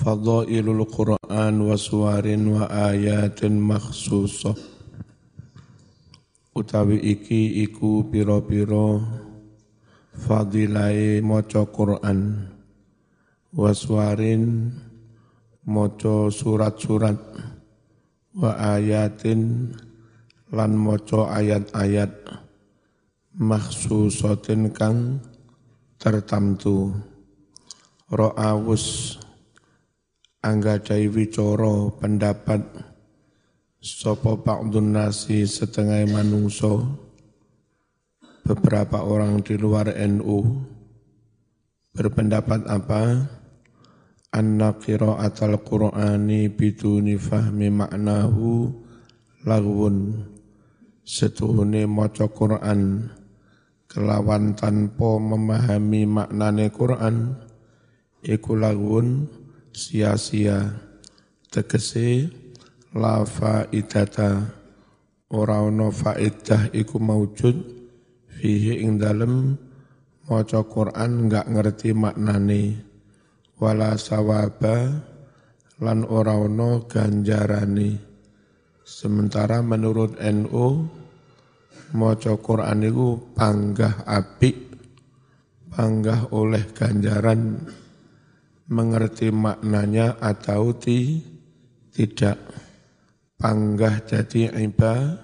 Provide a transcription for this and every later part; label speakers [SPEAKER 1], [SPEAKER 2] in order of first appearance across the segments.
[SPEAKER 1] Fadailul Quran wa suwarin wa ayatin makhsusah Utawi iki iku piro-piro fadilai maca Quran. Wa suwarin maca surat-surat. Wa ayatin lan maca ayat-ayat makhsusatin kang tertamtu ro'awus anggadai wicara pendapat sopo ba'dun nasi setengah manungso beberapa orang di luar NU berpendapat apa? Anna qira'atal qur'ani biduni fahmi maknahu lagwun. Setuhune maca Qur'an kelawan tanpa memahami maknane Qur'an iku lagwun sia-sia tegese la faidata. Ora ana faidah iku maujud fihi ing dalem maca Quran enggak ngerti maknane. Wala sawaba lan ora ana ganjarane. Sementara menurut NU maca Quran iku panggah apik panggah oleh ganjaran mengerti maknanya atau ti, tidak. Panggah jadi ibadah,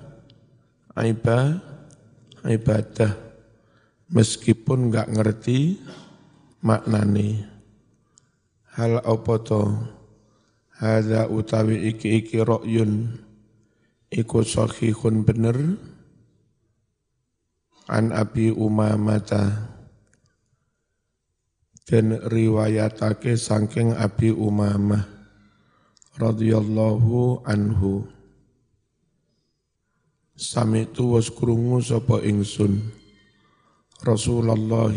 [SPEAKER 1] ibadah, ibadah. Meskipun nggak ngerti maknanya. Hal apa to? Hada utawi iki-iki ro'yun. Iku sahihun bener. An Abi Umamata dan riwayatake saking Abi Umamah radhiyallahu anhu. Samitu was krungu sapa ingsun. Rasulullah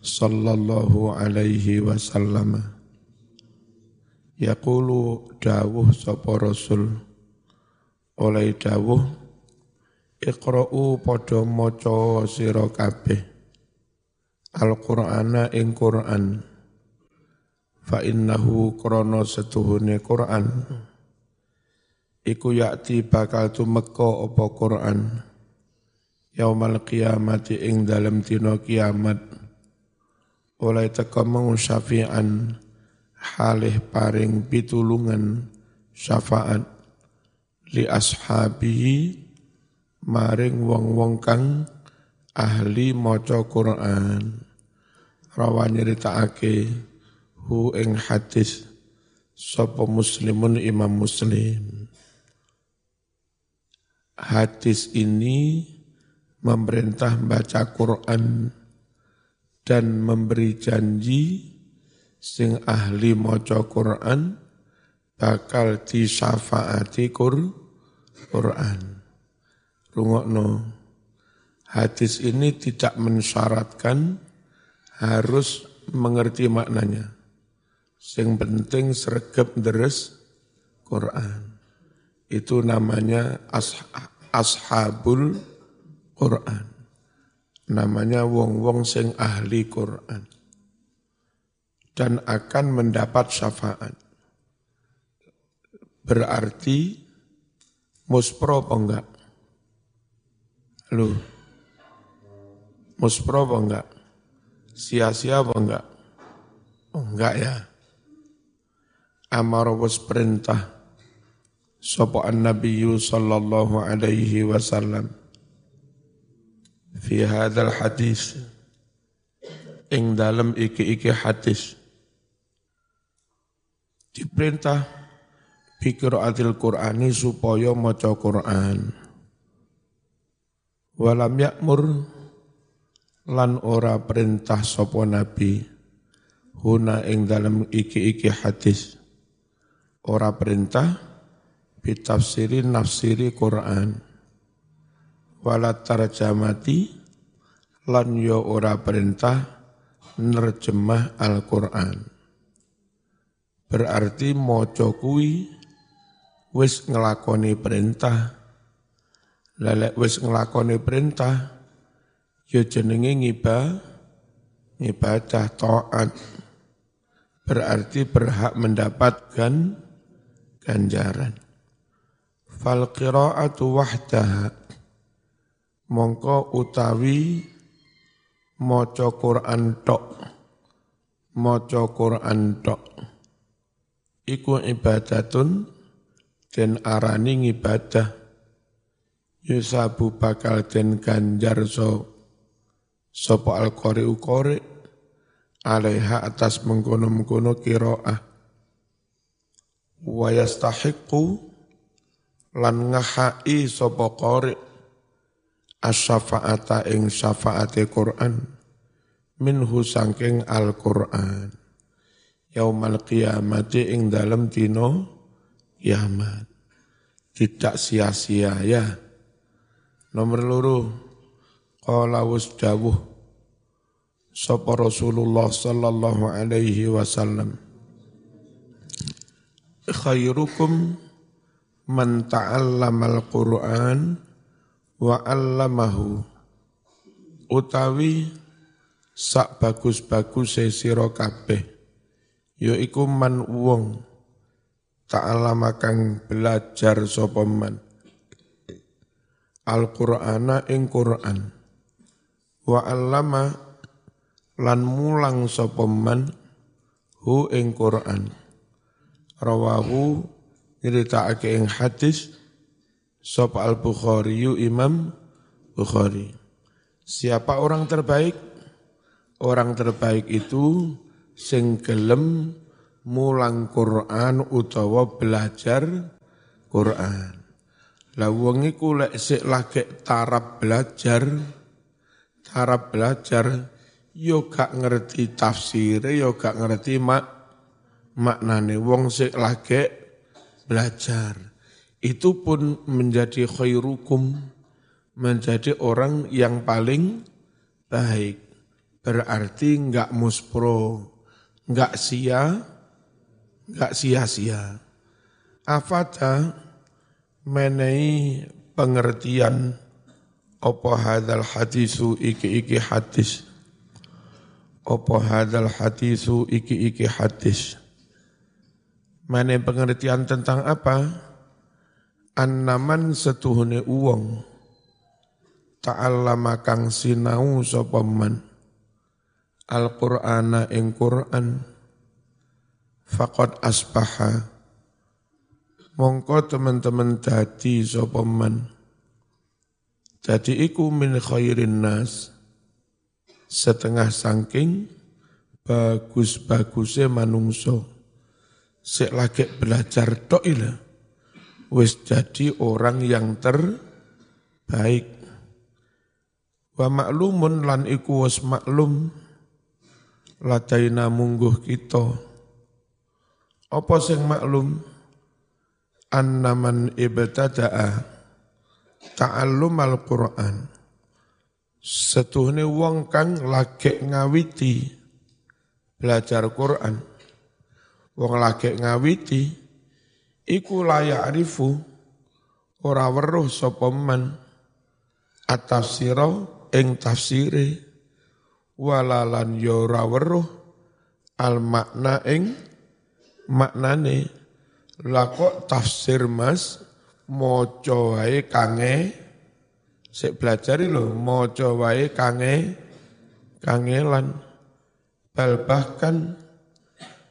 [SPEAKER 1] sallallahu alaihi wasallam. Yaqulu dawuh sapa Rasul. Oleh dawuh Iqra'u padha maca sira kabeh Al-Qur'ana ing Qur'an. Fa innahu krana setuhune Qur'an. Iku yakti bakal tumeka apa Qur'an. Yaumal qiyamati ing dalem dina kiamat. Oleh teka syafi'an halih paring pitulungan syafaat li ashabihi maring wong-wong kang ahli maca Quran rawa nyeritakake hu ing hadis sapa muslimun imam muslim hadis ini memerintah baca Quran dan memberi janji sing ahli maca Quran bakal disyafaati Quran. Rungokno hadis ini tidak mensyaratkan harus mengerti maknanya. Yang penting sergap deres Quran. Itu namanya ashabul Quran. Namanya wong-wong sing ahli Quran. Dan akan mendapat syafaat. Berarti muspro apa enggak? Loh, Muspro apa enggak? Sia-sia apa enggak? Oh, enggak ya. Amar was perintah sapa an-nabiy sallallahu alaihi wasallam fi hadzal hadis ing dalam iki-iki hadis diperintah pikir adil Qur'ani supaya maca Qur'an walam yakmur lan ora perintah sapa nabi. Huna ing dalam iki-iki hadis. Ora perintah bitafsiri nafsiri Quran. Wala tarjamati lan yo ora perintah nerjemah Al-Qur'an. Berarti maca kuwi wis ngelakoni perintah. Lelek wis ngelakoni perintah ya jenenge ngibah ibadah taat berarti berhak mendapatkan ganjaran. Fal qira'atu wahdaha. Mongko utawi maca Quran tok. Maca Quran tok. Iku ibadatun den arani ibadah yusabu bakal den ganjar so sapa al-qari ukore alaiha atas mengkono-mengkono kiroah. Wa yastahiqu lan ngahai sapa qari as-syafaata ing syafaate Quran minhu sangking Al-Quran yaumal qiyamati ing dalam dino kiamat. Tidak sia-sia ya nomor luru qala wus dawuh sapa Rasulullah sallallahu alaihi wasallam. Khairukum man ta'allamal Qur'an wa 'allamahu. Utawi sak bagus-bagus sira kabeh yaiku man wong ta'allama kang belajar sapa man. Al-Qur'ana ing Qur'an wa 'allama lan mulang sapa man hu ing Qur'an rawahu nyeritakake ing hadis sapa Al Bukhari Imam Bukhari. Siapa orang terbaik? Orang terbaik itu sing gelem mulang Quran utawa belajar Quran. Lah wong iku lek sik lagi tarap belajar, tarap belajar yo gak ngerti tafsir, yo gak ngerti mak maknane wong sik lagi belajar. Itu pun menjadi khairukum, menjadi orang yang paling baik. Berarti enggak muspro, enggak sia, enggak sia-sia. Afata menai pengertian apa hadal hadisu iki-iki hadis. Apa hadal hadisu iki-iki hadis. Mana pengertian tentang apa? Annaman setuhune uwong ta'allama kang sinau sapa man Al-Qur'ana ing Qur'an faqad asbaha mongko teman-teman dadi sapa man Jadi iku min khairin nas setengah sangking bagus-bagusnya manungso sik lagi belajar tok ila wis jadi orang yang terbaik. Wa maklumun lan iku wis maklum. Ladaina mungguh kita. Apa sing maklum? Annaman ibtada'a ta'allum al-Qur'an. Setuhne wong kang lagi ngawiti belajar Quran. Wong lagi ngawiti iku layak arifu ora weruh sapa man atafsira ing tafsire walalan ya ora weruh al makna ing maknane. Lah kok tafsir Mas maca wae kange. Sik belajar lho maca wae kange. Kangelan bal bahkan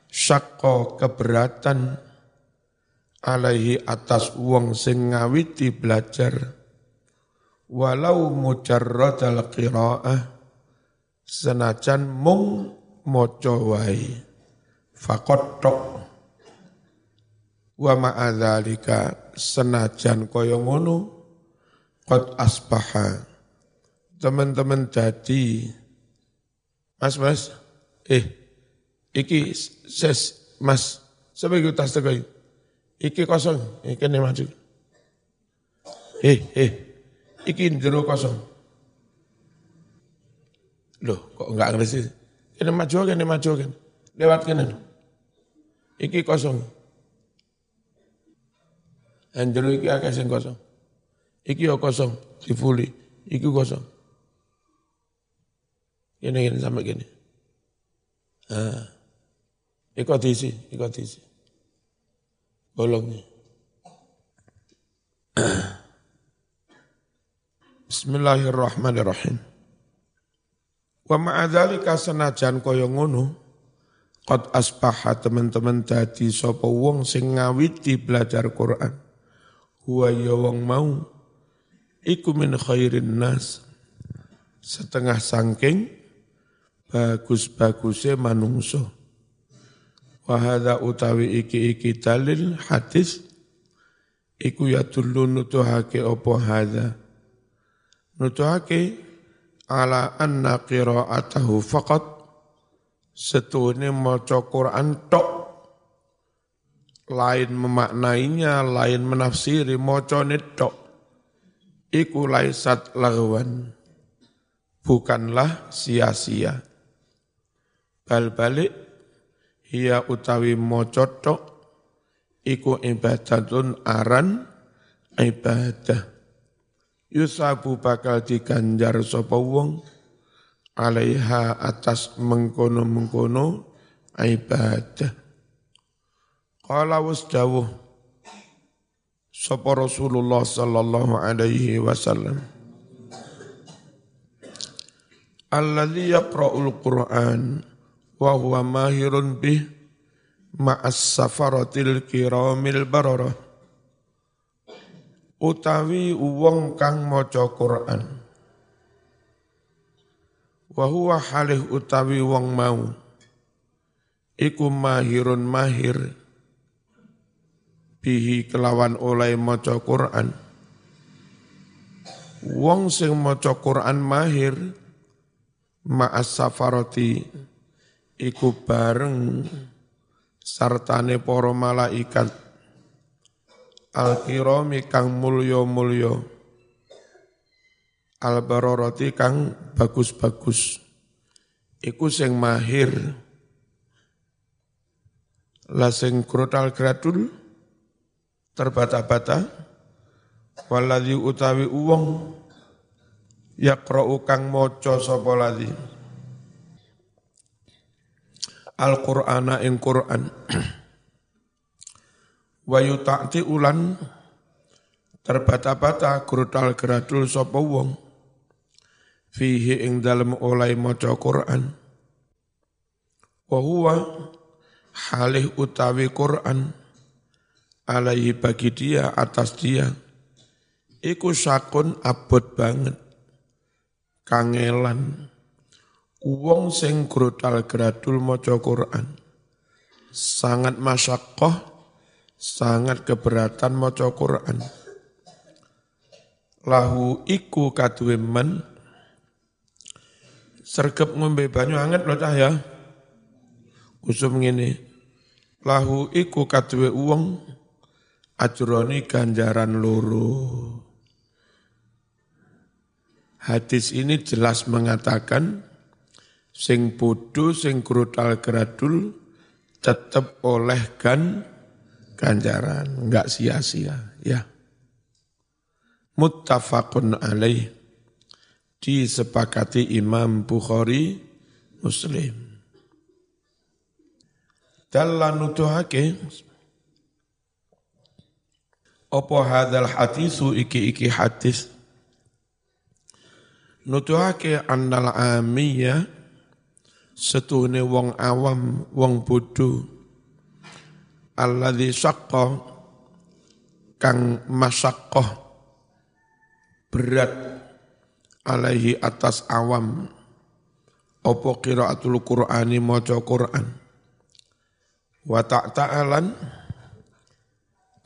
[SPEAKER 1] syakko keberatan alaihi atas wong sing ngawiti belajar. Walau mujarradal qiraah senajan mung maca wae faqat tok. Wa ma'adzalika senajan kaya ngono qad asbaha teman-teman jadi Mas Mas eh Iki ses mas sebagai tas tegoi. Iki kosong, iki ne maju. Eh, eh, iki jero kosong. Loh, kok enggak ngerti? Kene maju, kene maju, kan. Lewat kene. Iki kosong. Dan jero iki akeh sing kosong. Iki yo kosong, difuli. Iki kosong. Kene kene sampai kene. Ah. Iko diisi, iko diisi. Bolongnya. Bismillahirrahmanirrahim. Wa ma'adzalika senajan kaya ngono, qad asbaha teman-teman dadi sapa wong sing ngawiti belajar Quran. Huwa ya wong mau iku min khairin nas. Setengah sangking bagus-bagusnya manungso. Wahada utawi iki-iki dalil hadis iku ya dulu nutuhake opo hada. Nutuhake ala anna qira'atahu faqat setune maca Quran tok lain memaknainya, lain menafsiri macane tok iku laisat lagwan bukanlah sia-sia bal balik Hiya utawi mocotok iku ibadatun aran ibadah. Yusabu bakal diganjar sapa wong alaiha atas mengkono-mengkono ibadah. Qala wasdawuh. Sapa Rasulullah sallallahu alaihi wasallam. Alladhi yaqra'ul Qur'an wa huwa mahirun bih ma'as safaratil kiramil bararah. Utawi wong kang maca Quran. Wa huwa halih utawi wong mau. Iku mahirun mahir bihi kelawan oleh maca Quran. Wong sing maca Quran mahir ma'as safarati iku bareng sartane para malaikat. Al-kirami kang mulya-mulya. Al-bararati kang bagus-bagus. Iku sing mahir. La sing krutal gradul terbata-bata waladhi utawi uwong yaqra'u kang maca sapa ladhi Al-Qur'ana ing Qur'an. Wa yuta'ti ulan terbata-bata grutal geradul sapa wong fihi ing dalem oleh maca Qur'an. Wa huwa halih utawi Qur'an alaihi bagi dia atas dia iku sakun abot banget kangelan Wong sing grutal gradul maca Quran sangat masyakoh, sangat keberatan maca Quran. Lahu iku kaduwe men sergep ngombe banyu anget lho cah ya. Usum ngene. Lahu iku kaduwe wong ajroni ganjaran loro. Hadis ini jelas mengatakan sing bodoh sing grutal gradul tetap oleh gan ganjaran enggak sia-sia ya. Muttafaqun alaih. Disepakati Imam Bukhari Muslim. Dalam nutuhake opo hadal hadisu iki-iki hadis? Nutuhake annal amiyah setuhne wong awam, wong bodoh, alladzi syaqqa kang masyaqqah berat alaihi atas awam. Apa qiraatul qur'ani maca Qur'an? Wa ta'ta'alan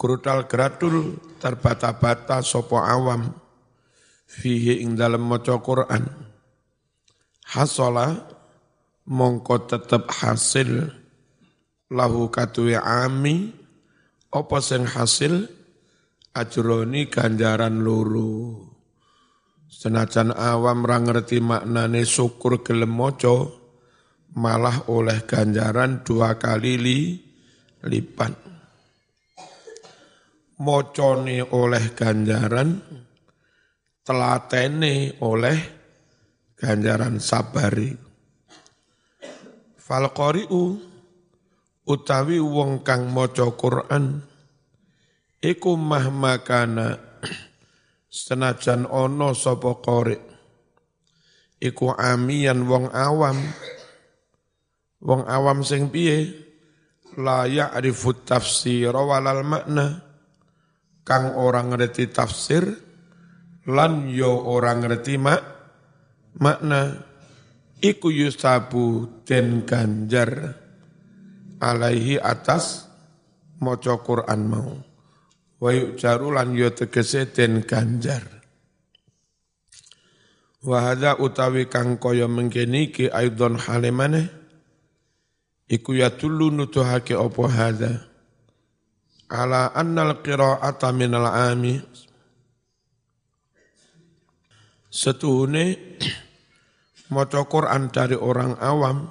[SPEAKER 1] krutal gratul terbata-bata sopo awam fihi ing dalam maca Qur'an. Hasala mongko tetep hasil lahu katuwe ami apa sing hasil? Ajroni ganjaran loro senajan awam ra ngerti maknane syukur gelem maca malah oleh ganjaran dua kali li, lipat mocone oleh ganjaran telatene oleh ganjaran sabari. Fal qari'u utawi wong kang maca Quran iku mahmakana senajan ana sapa iku amian wong awam. Wong awam sing piye? La ya'rifu tafsir walal makna kang orang ngerti tafsir lan yo orang ngerti mak makna. Iku yusabu den ganjar alaihi atas maca Quran mau. Wa yujaru lan yo tegese den ganjar. Wa utawi kang kaya mengkene iki aidon halimane iku ya tulu nutuhake apa hadza ala annal qira'ata minal ami setuhune maca Quran dari orang awam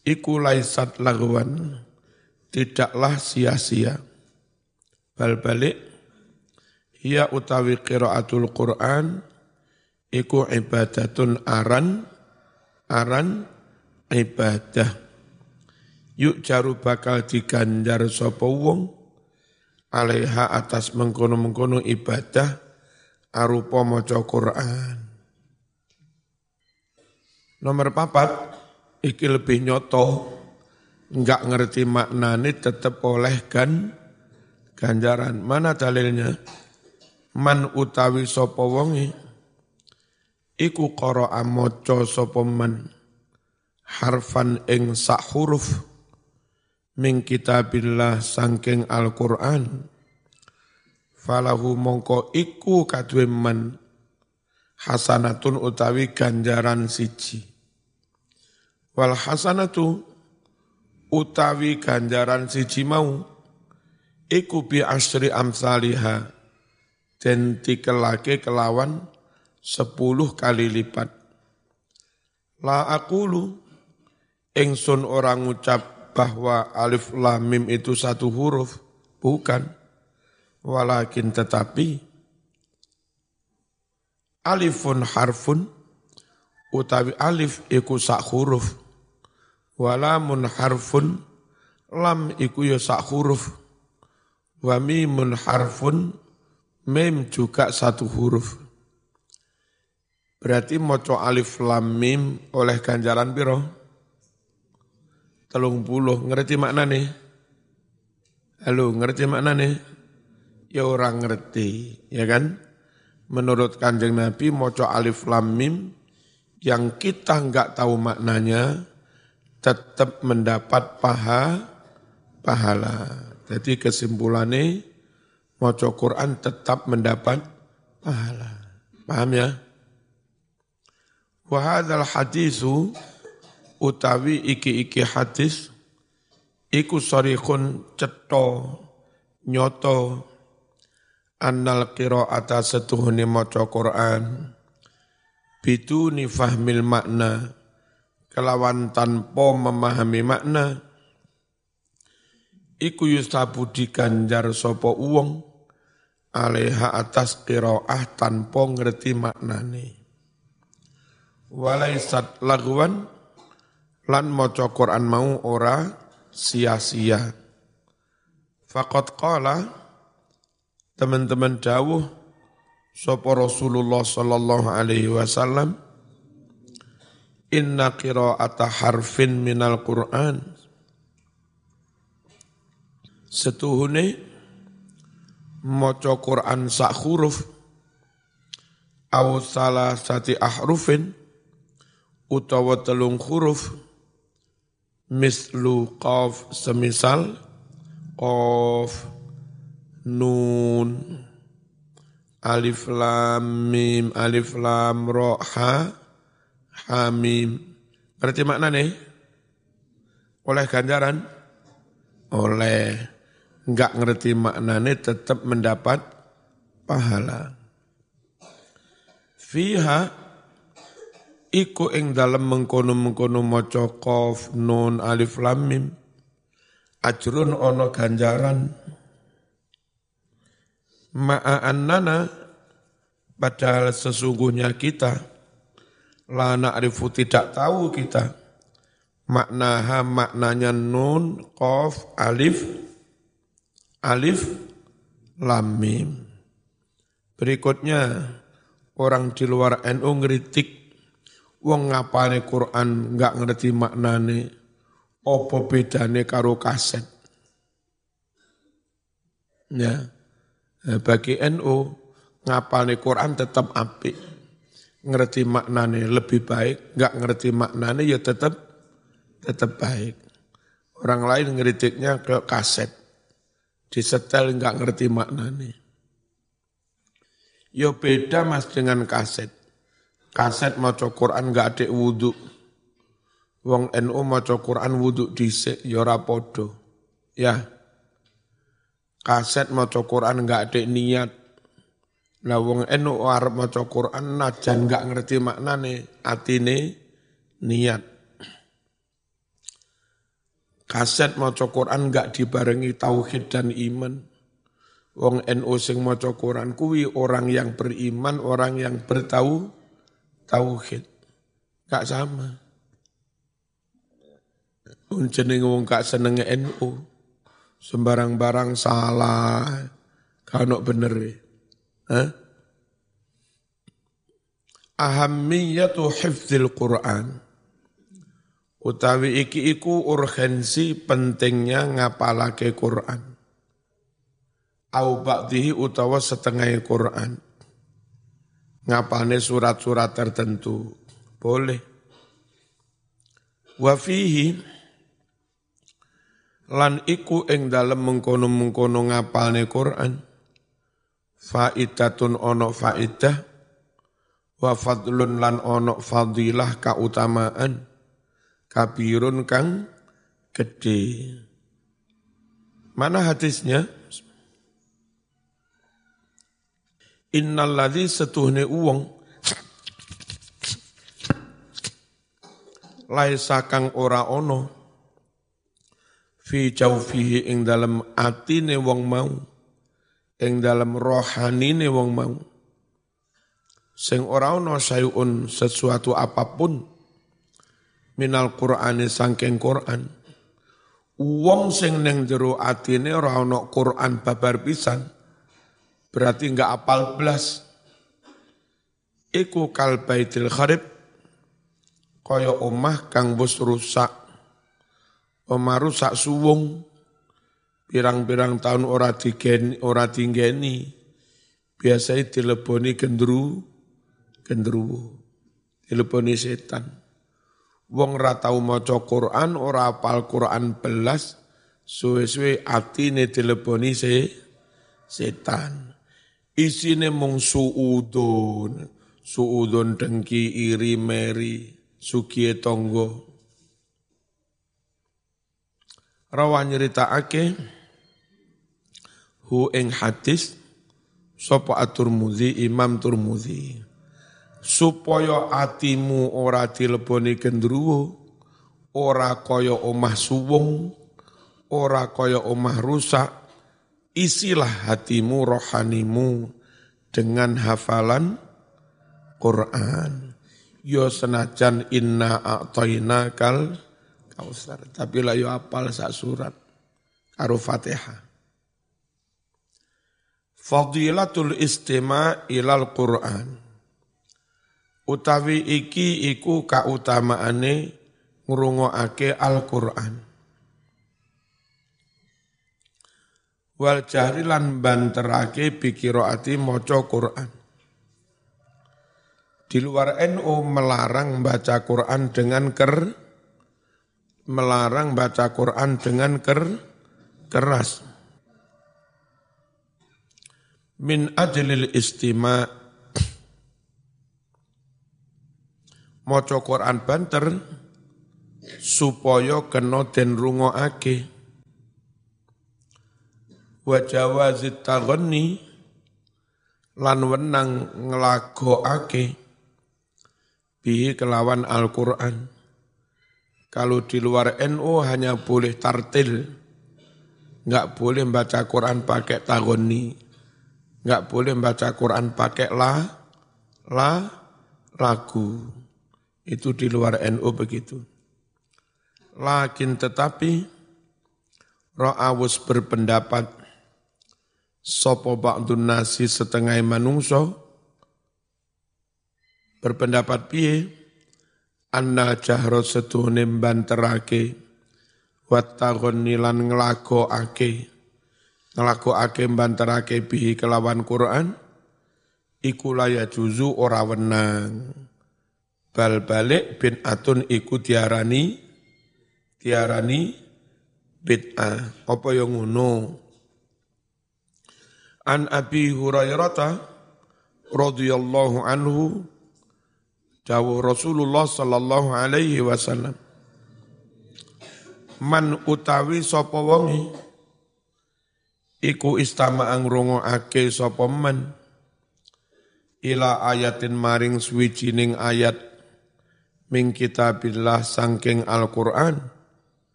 [SPEAKER 1] iku laisat lagwan tidaklah sia-sia. Bal balik ia utawi qiraatul Quran iku ibadatun aran aran ibadah yuk jaru bakal diganjar sapa wong? Alaiha atas mengkono-mengkono ibadah arupa maca Quran. Nomor papat iki lebih nyoto. Enggak ngerti maknane tetap oleh kan ganjaran. Mana dalilnya? Man utawi sapa wonge? Iku qara'a maca sapa man? Harfan ing sak huruf min kitabillah sangking Al-Qur'an falahu mongko iku kadwe man hasanatun utawi ganjaran siji wal hasanatu utawi ganjaran siji mau iku bi asri amsaliha dan dikelake kelawan sepuluh kali lipat. La akulu ingsun orang ucap bahwa alif lam mim itu satu huruf, bukan. Walakin tetapi alifun harfun utawi alif iku sak huruf. Walamun harfun lam iku ya sak huruf Wa mimun harfun, mim juga satu huruf. Berarti moco alif lam mim oleh ganjaran piro? Telung puluh, ngerti makna nih? Halo, ngerti makna nih? Ya orang ngerti, ya kan? Menurut kanjeng Nabi, moco alif lam mim yang kita nggak tahu maknanya tetap mendapat paha pahala. Jadi kesimpulannya maca Quran tetap mendapat pahala. Paham ya? Wa hadzal hadisu utawi iki-iki hadis iku sarihun cetha nyoto annal qiraata setuhune maca Quran biduni fahmil makna kelawan tanpa memahami makna iku yustabu diganjar sapa uwong aleha atas qiraah tanpa ngerti maknane. Walaisat lagwan lan maca Quran mau ora sia-sia. Faqad qala teman-teman dawuh sapa Rasulullah sallallahu alaihi wasallam inna qiraata harfin minal Qur'an. Setuhune maca Quran sak huruf aw salah sati ahrufin utawa telung huruf mislu qaf semisal qaf nun alif lam mim alif lam ra ha ha mim. Berarti makna nih oleh ganjaran? Oleh. Nggak ngerti maknanya tetap mendapat pahala. Fiha iku ing dalam mengkono-mengkono maca qaf nun alif lam mim. Ajrun ono ganjaran. Ma'a annana padahal sesungguhnya kita la na'rifu tidak tahu kita. Maknaha maknanya nun, kof, alif, alif, lam, mim. Berikutnya, orang di luar NU ngeritik, wong ngapane Quran nggak ngerti maknane, opo bedane karo kaset. Ya, bagi NU ngapane Quran tetap apik, ngerti maknane lebih baik, nggak ngerti maknane ya tetap tetap baik. Orang lain ngeritiknya ke kaset, disetel nggak ngerti maknane. Yo beda mas dengan kaset. Kaset mau Quran nggak ada wudhu. Wong NU mau Quran wudhu dhisik ya rapodo. Ya. Kaset mau Quran nggak ada niat. Lah wong NU arep maca Quran najan nggak ngerti maknane atine niat. Kaset mau Quran nggak dibarengi tauhid dan iman Wong NU sing maca Quran kuwi orang yang beriman, orang yang bertahu tauhid. Gak sama. Jeneng wong gak seneng NU. Sembarang barang salah. Kano bener e. Hah? Ahamiyatu hifdzil Quran. Utawi iki iku urgensi pentingnya ngapalake Quran au ba'dihi utawa setengah Quran. Ngapane surat-surat tertentu. Boleh. Wa fihi lan iku ing dalem mengkono-mengkono ngapalne Quran. Faidatun ono faidah wa fadlun lan ono fadilah kautamaan kabirun kang gede. Mana hadisnya? Innalladzi setuhne uwong. Laisa kang ora ono. Fi jaufihi ing dalem atine wong mau. Ing dalem rohanine wong mau. Sing ora ono sayun sesuatu apa pun. Minal Qur'ani sangking Qur'an. Wong sing ning jero atine ora ono Qur'an babar pisan berarti enggak apal belas. Iku kal baitil kharib kaya omah kang bus rusak. Omah rusak suwung pirang-pirang tahun ora digeni ora tinggeni. Biasanya dileboni gendru gendruwo. Dileboni setan. Wong ra tau maca Quran, ora apal Quran belas, suwe-suwe atine dileboni se setan. Isine mung suudon, suudon dengki iri meri, sukie tonggo. Rawa ake, hu ing hadis sapa at-Turmudzi Imam Turmudzi. Supaya atimu ora dileboni gendruwo ora kaya omah suwung ora kaya omah rusak isilah hatimu rohanimu dengan hafalan Quran. Yo senajan inna a'toina kal kausar. Tapi lah yo apal sak surat. Karo fatihah. Fadilatul istima ilal Quran. Utawi iki iku kautamaane ngrungokake Al-Qur'an. Wal jahri lan banterake bikiraati maca Quran. Di luar NU melarang baca Quran dengan ker melarang baca Quran dengan ker keras. Min ajlil istima maca Quran banter supaya kena den rungokake wa jawazit taghanni lan wenang nglagokake bihi kelawan Al-Qur'an. Kalau di luar NU hanya boleh tartil, nggak boleh baca Quran pakai tagoni, nggak boleh baca Quran pakai la, la, lagu. Itu di luar NU begitu. Lakin tetapi Ra'awus berpendapat Sopo ba'dun nasi setengah manungso Berpendapat piye? Anna jahro setuhne banterake Wattagon nilan ngelago ake Ngelago ake banterake bihi kelawan Quran? Iku laya juzu ora wenang. Bal balik bin atun iku diarani diarani bid'ah. Apa yang ngono? An Abi Hurairah radhiyallahu anhu dawuh Rasulullah sallallahu alaihi wasallam. Man utawi sapa wonge iku istama ngrungokake sapa man ila ayatin maring suwijining ayat ming kitabillah sangking Al-Qur'an.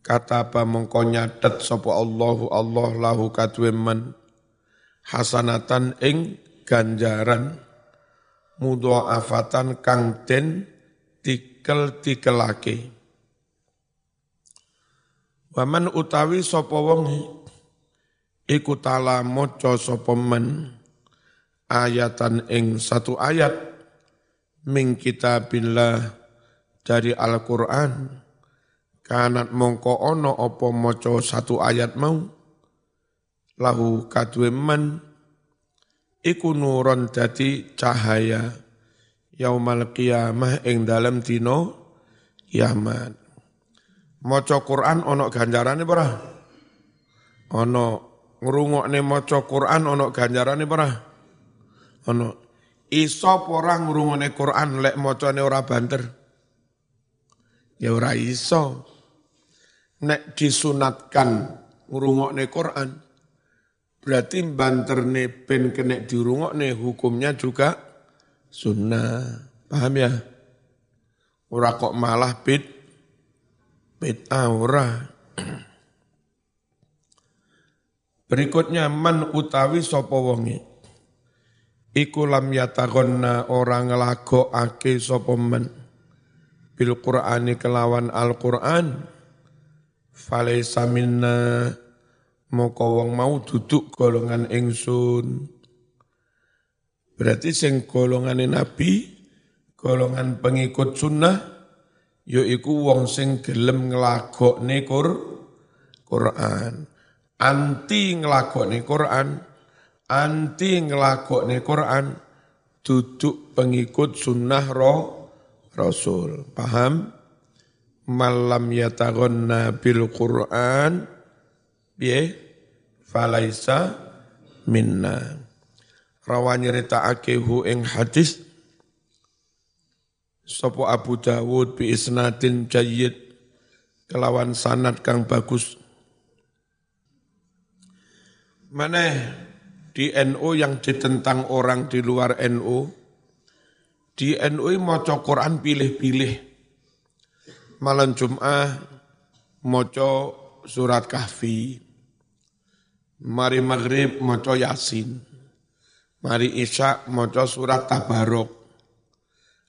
[SPEAKER 1] Kata apa mengko nyatet sapa Allahu Allah lahu kadwe men hasanatan ing ganjaran afatan kang den tikel tikelake Waman utawi sapa wong iku tala maca sapa men ayatan ing satu ayat ming kitabillah dari Al-Qur'an. Kanat mongko ono opo moco satu ayat mau lahu kadwe men iku nuron dadi cahaya yaumal qiyamah ing dalem dino kiamat. Maca Quran ono ganjarane ora ono ngrungokne maca Quran ono ganjarane ora ono iso ora ngrungokne Quran lek macane ora banter? Ya ora iso. Nek disunatkan ngrungokne Quran berarti banterne ben kena dirungokne hukumnya juga sunnah. Paham ya? Ora kok malah bid bid ora. Berikutnya man utawi sapa wonge? Iku lam yatagonna orang nglagokake sapa men bil Qur'ani kelawan Al-Qur'an? Falaisa minna moko wong mau duduk golongan ingsun. Berarti sing golongan nabi golongan pengikut sunnah yaiku wong sing gelem nglagokne Quran. Anti nglagokne Quran anti nglagokne Quran duduk pengikut sunnah roh Rasul. Paham? Malam yataghanna bil Qur'an piye? Falaisa minna. Rawani rita'ake hu ing hadis. Sapa Abu Dawud bi isnadin jayyid. Kelawan sanad kang bagus. Mana di NU yang ditentang orang di luar NU di NU maca Quran pilih-pilih. Malam Jum'ah moco surat kahfi. Mari maghrib moco yasin. Mari isya moco surat tabarok.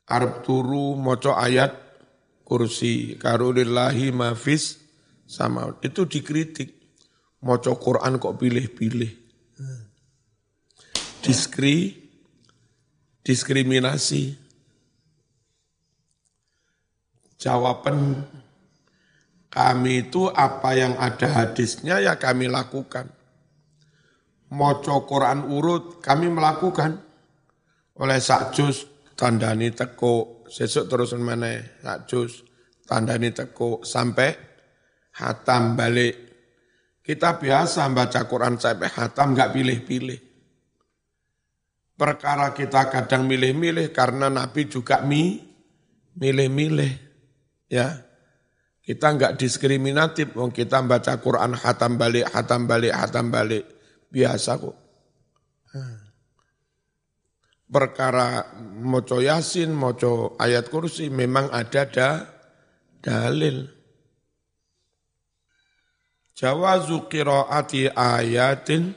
[SPEAKER 1] Arab turu moco ayat kursi. Karulillahi mafis sama. Itu dikritik. Moco Quran kok pilih-pilih. Diskri, diskriminasi. Jawaban kami itu apa yang ada hadisnya ya kami lakukan. Moco Quran urut kami melakukan. Oleh sakjus tandani teko, sesuk terus mana sakjus tandani teko sampai hatam balik. Kita biasa baca Quran sampai hatam nggak pilih-pilih. Perkara kita kadang milih-milih karena Nabi juga mi milih-milih. Ya, kita enggak diskriminatif, wong kita baca Quran hatam balik, hatam balik, hatam balik, biasa kok. Perkara moco yasin, moco ayat kursi memang ada da, dalil. Jawazu qiraati ayatin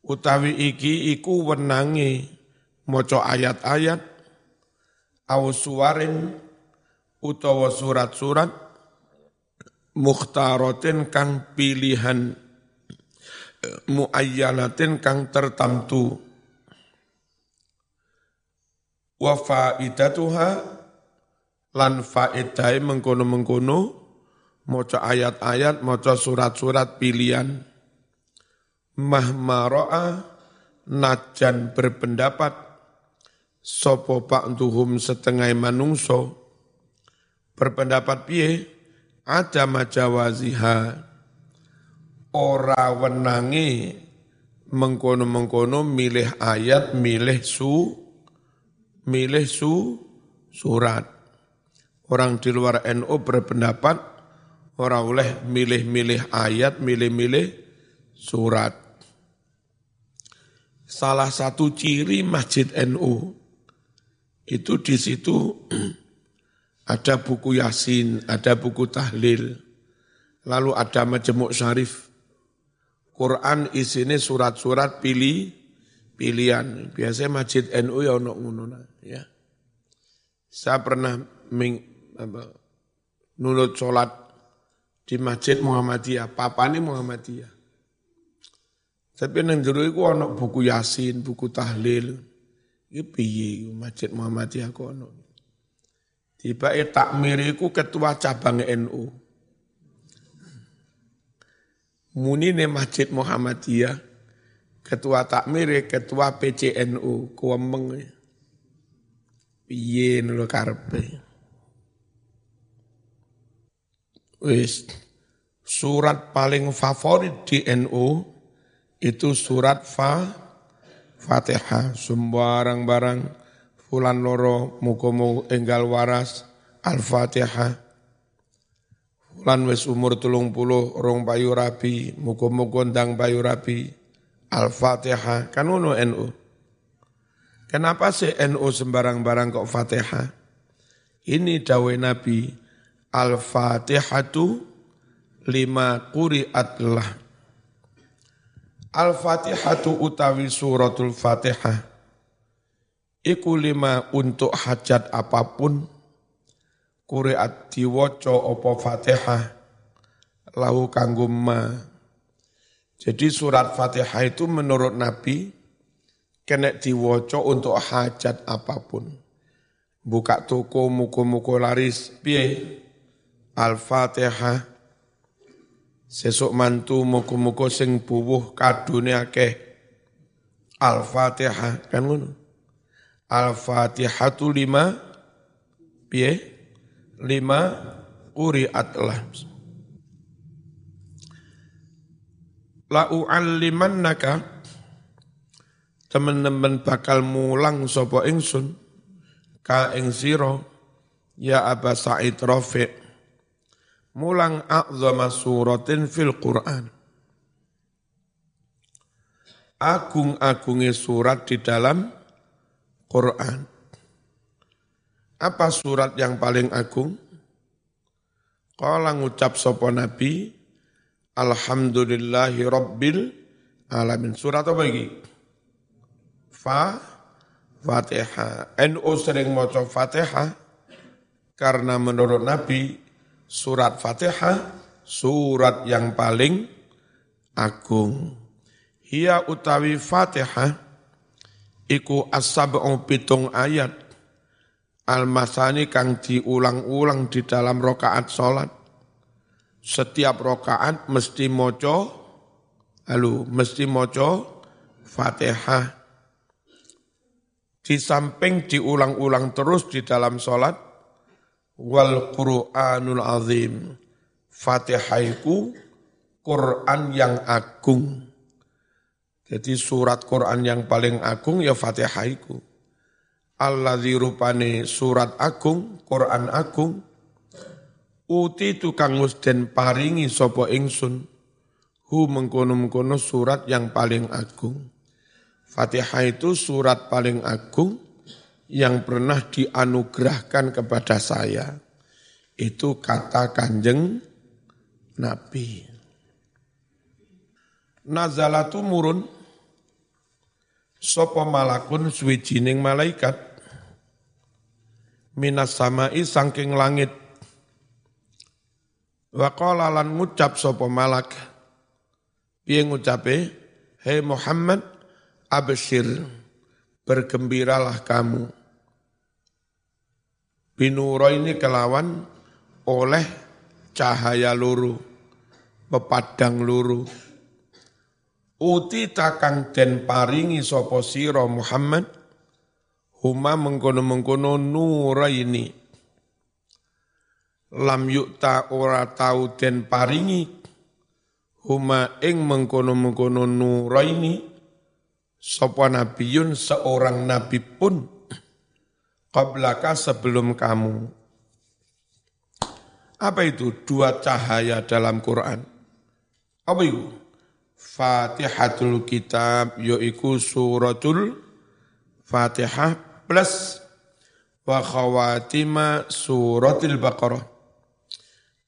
[SPEAKER 1] utawi iki iku wenangi moco ayat-ayat au suwarin utawa surat-surat mukhtarotin kang pilihan muayyanatin kang tertentu. Wa faidatuha lan faedai mengkono-mengkono maca ayat-ayat maca surat-surat pilihan. Mahmaro'a najan berpendapat sopo ba'duhum setengah manungso berpendapat piye? Ada majawaziha ora wenangi mengkono-mengkono milih ayat, milih su, milih su, surat. Orang di luar NU berpendapat orang oleh milih-milih ayat, milih-milih surat. Salah satu ciri masjid NU itu di situ ada buku Yasin, ada buku tahlil, lalu ada majemuk syarif, Quran isinya surat-surat pilih pilihan. Biasanya masjid NU ya ono ngono ya. Saya pernah ming, apa, nulut sholat di masjid Muhammadiyah, papane Muhammadiyah. Tapi nang jero iku ono buku Yasin, buku tahlil. Iki piye masjid Muhammadiyah kok ono. Tiba takmir iku ketua cabang NU munine Masjid Muhammadiyah, ketua takmir, ketua PCNU, kuwemeng. Piye lho karepe. Wis surat paling favorit di NU itu surat Fa Fatihah sembarang barang fulan loro mukomo enggal waras Al-Fatihah lan wis umur tulung puluh rong bayu rabi, muga-muga ndang bayu rabi, Al-Fatihah, kan ngono NU. Kenapa sih NU sembarang-barang kok Fatihah? Ini dawe Nabi, Al-Fatihatu lima kuriat lah. Al-Fatihatu utawi suratul Fatihah. Iku lima untuk hajat apa pun, Kuriat diwaca apa Fatihah lahu kanggo ma. Jadi surat Fatihah itu menurut Nabi kena diwaca untuk hajat apa pun. Buka toko muko-muko laris piye? Al-Fatihah sesuk mantu muko-muko sing buwuh kadune akeh. Al-Fatihah kan ngono. Al-Fatihatu lima piye? Lima uriat lah. La u'allimannaka teman-teman bakal mulang sapa ingsun ka ing sira ya Aba Sa'id Rafi' mulang a'zama suratin fil Qur'an. Agung-agungnya surat di dalam Quran apa surat yang paling agung? Kala ngucap sopo Nabi, Alhamdulillahi Rabbil Alamin. Surat apa lagi? Fa, Fatihah. NU sering moco Fatihah, karena menurut Nabi, surat Fatihah, surat yang paling agung. Hia utawi Fatihah, iku as-sab'u pitung ayat, Al-masani kang diulang-ulang di dalam rokaat sholat. Setiap rokaat mesti moco, lalu mesti moco fatihah. Di samping diulang-ulang terus di dalam sholat, wal Qur'anul azim. Fatihaiku Quran yang agung. Jadi surat Quran yang paling agung ya Fatihaiku alladzi rupane surat agung, Quran agung, uti tukang den paringi sapa ingsun, hu mengkono-mengkono surat yang paling agung. Fatihah itu surat paling agung yang pernah dianugerahkan kepada saya. Itu kata kanjeng Nabi. Nazalatu murun, sopo malakun suwijining malaikat minas samai sangking langit Wa lan ngucap sapa malak. Piye ngucape? Hei Muhammad, absyir, bergembiralah kamu. Binuro ini kelawan oleh cahaya luru, pepadang luru. Uti takang den paringi sapa sira Muhammad huma mengkono-mengkono nura ini. Lam yukta ora tau den paringi. Huma ing mengkono-mengkono nuraini sapa nabiyun seorang nabi pun qablaka sebelum kamu. Apa itu dua cahaya dalam Quran? Apa itu? Fatihatul kitab yaiku suratul Fatihah plus wa khawatima suratul Baqarah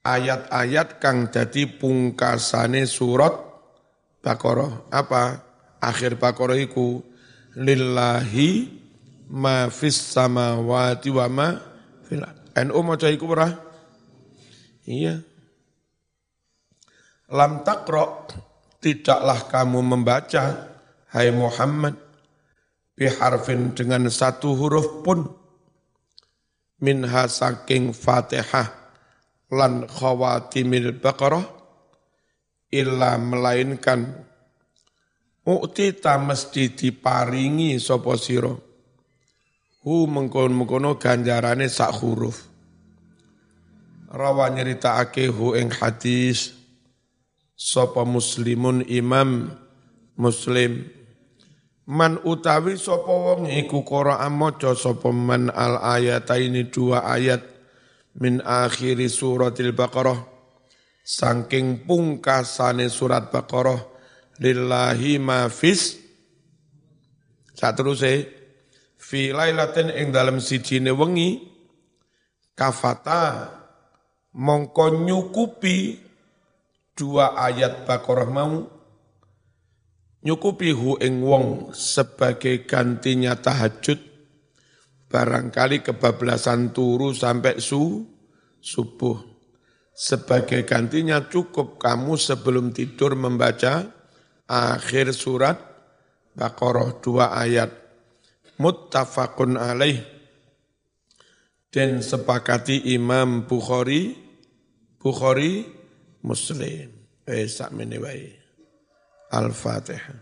[SPEAKER 1] ayat-ayat kang dadi pungkasane surat Baqarah. Apa? Akhir Baqarah iku lillahi ma fis samawati wa ma fil NU maca iku ora? Iya. Lam takro tidaklah kamu membaca hai Muhammad biharfin dengan satu huruf pun. Minha saking Fatihah lan khawatimil baqarah illa melainkan. Ta mesti diparingi sapa sira? Hu mengkon-mengkono ganjarane sak huruf. Rawa nyeritakake hu ing hadis sapa muslimun imam muslim man utawi sapa wong iku Qur'an maca sapa man al ayataini dua ayat min akhiri suratil Baqarah. Saking pungkasane surat Baqarah lillahi ma fis. Saat terus fi lailatin ing dalam sijine wengi kafata. Mongko nyukupi dua ayat Baqarah mau nyukupi hu ing wong sebagai gantinya tahajud barangkali kebablasan turu sampai su, subuh. Sebagai gantinya cukup kamu sebelum tidur membaca akhir surat Baqarah dua ayat. Muttafaqun alaih. Dan sepakati Imam Bukhari, Bukhari Muslim. Eh, sak Al-Fatihah.